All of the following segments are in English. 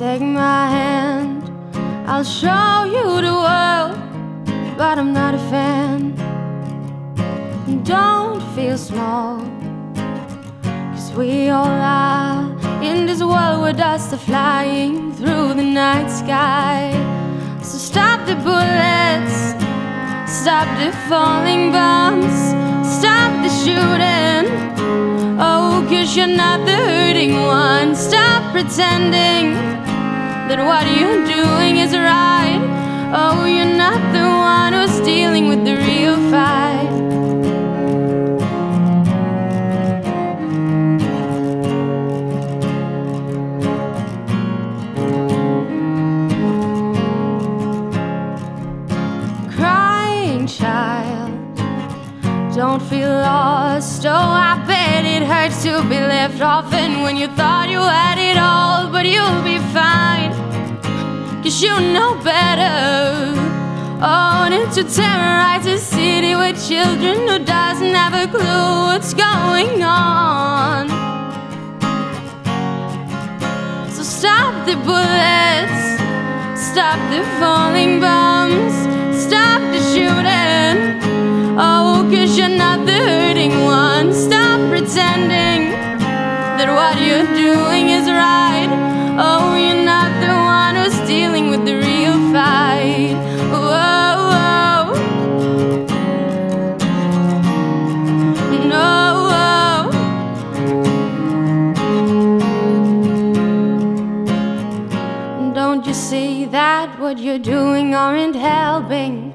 take my hand. I'll show you the world, but I'm not a fan. Don't feel small, cause we all are in this world where dust are flying through the night sky. So stop the bullets, stop the falling bombs, stop the shooting. Oh, cause you're not the hurting one. Stop pretending that what you're doing is right. Oh, you're not the one who's dealing with the real fight. Crying child, don't feel lost. Oh, I bet it hurts to be left orphan when you thought you had it you know better. Oh, and to terrorize a city with children who doesn't have a clue what's going on. So stop the bullets, stop the falling bombs, stop the shooting. Oh, cause you're not the hurting one. Stop pretending that what you're doing is right. Oh, you're Don't you see that what you're doing aren't helping?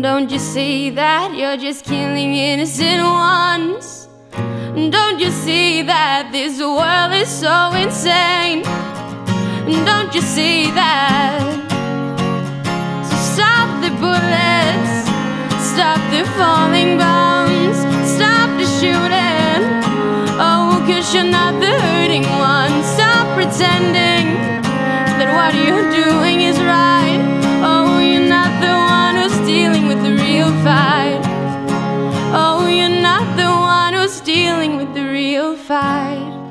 Don't you see that you're just killing innocent ones? Don't you see that this world is so insane? Don't you see that? So stop the bullets, stop the falling what you're doing is right. Oh, you're not the one who's dealing with the real fight. Oh, you're not the one who's dealing with the real fight.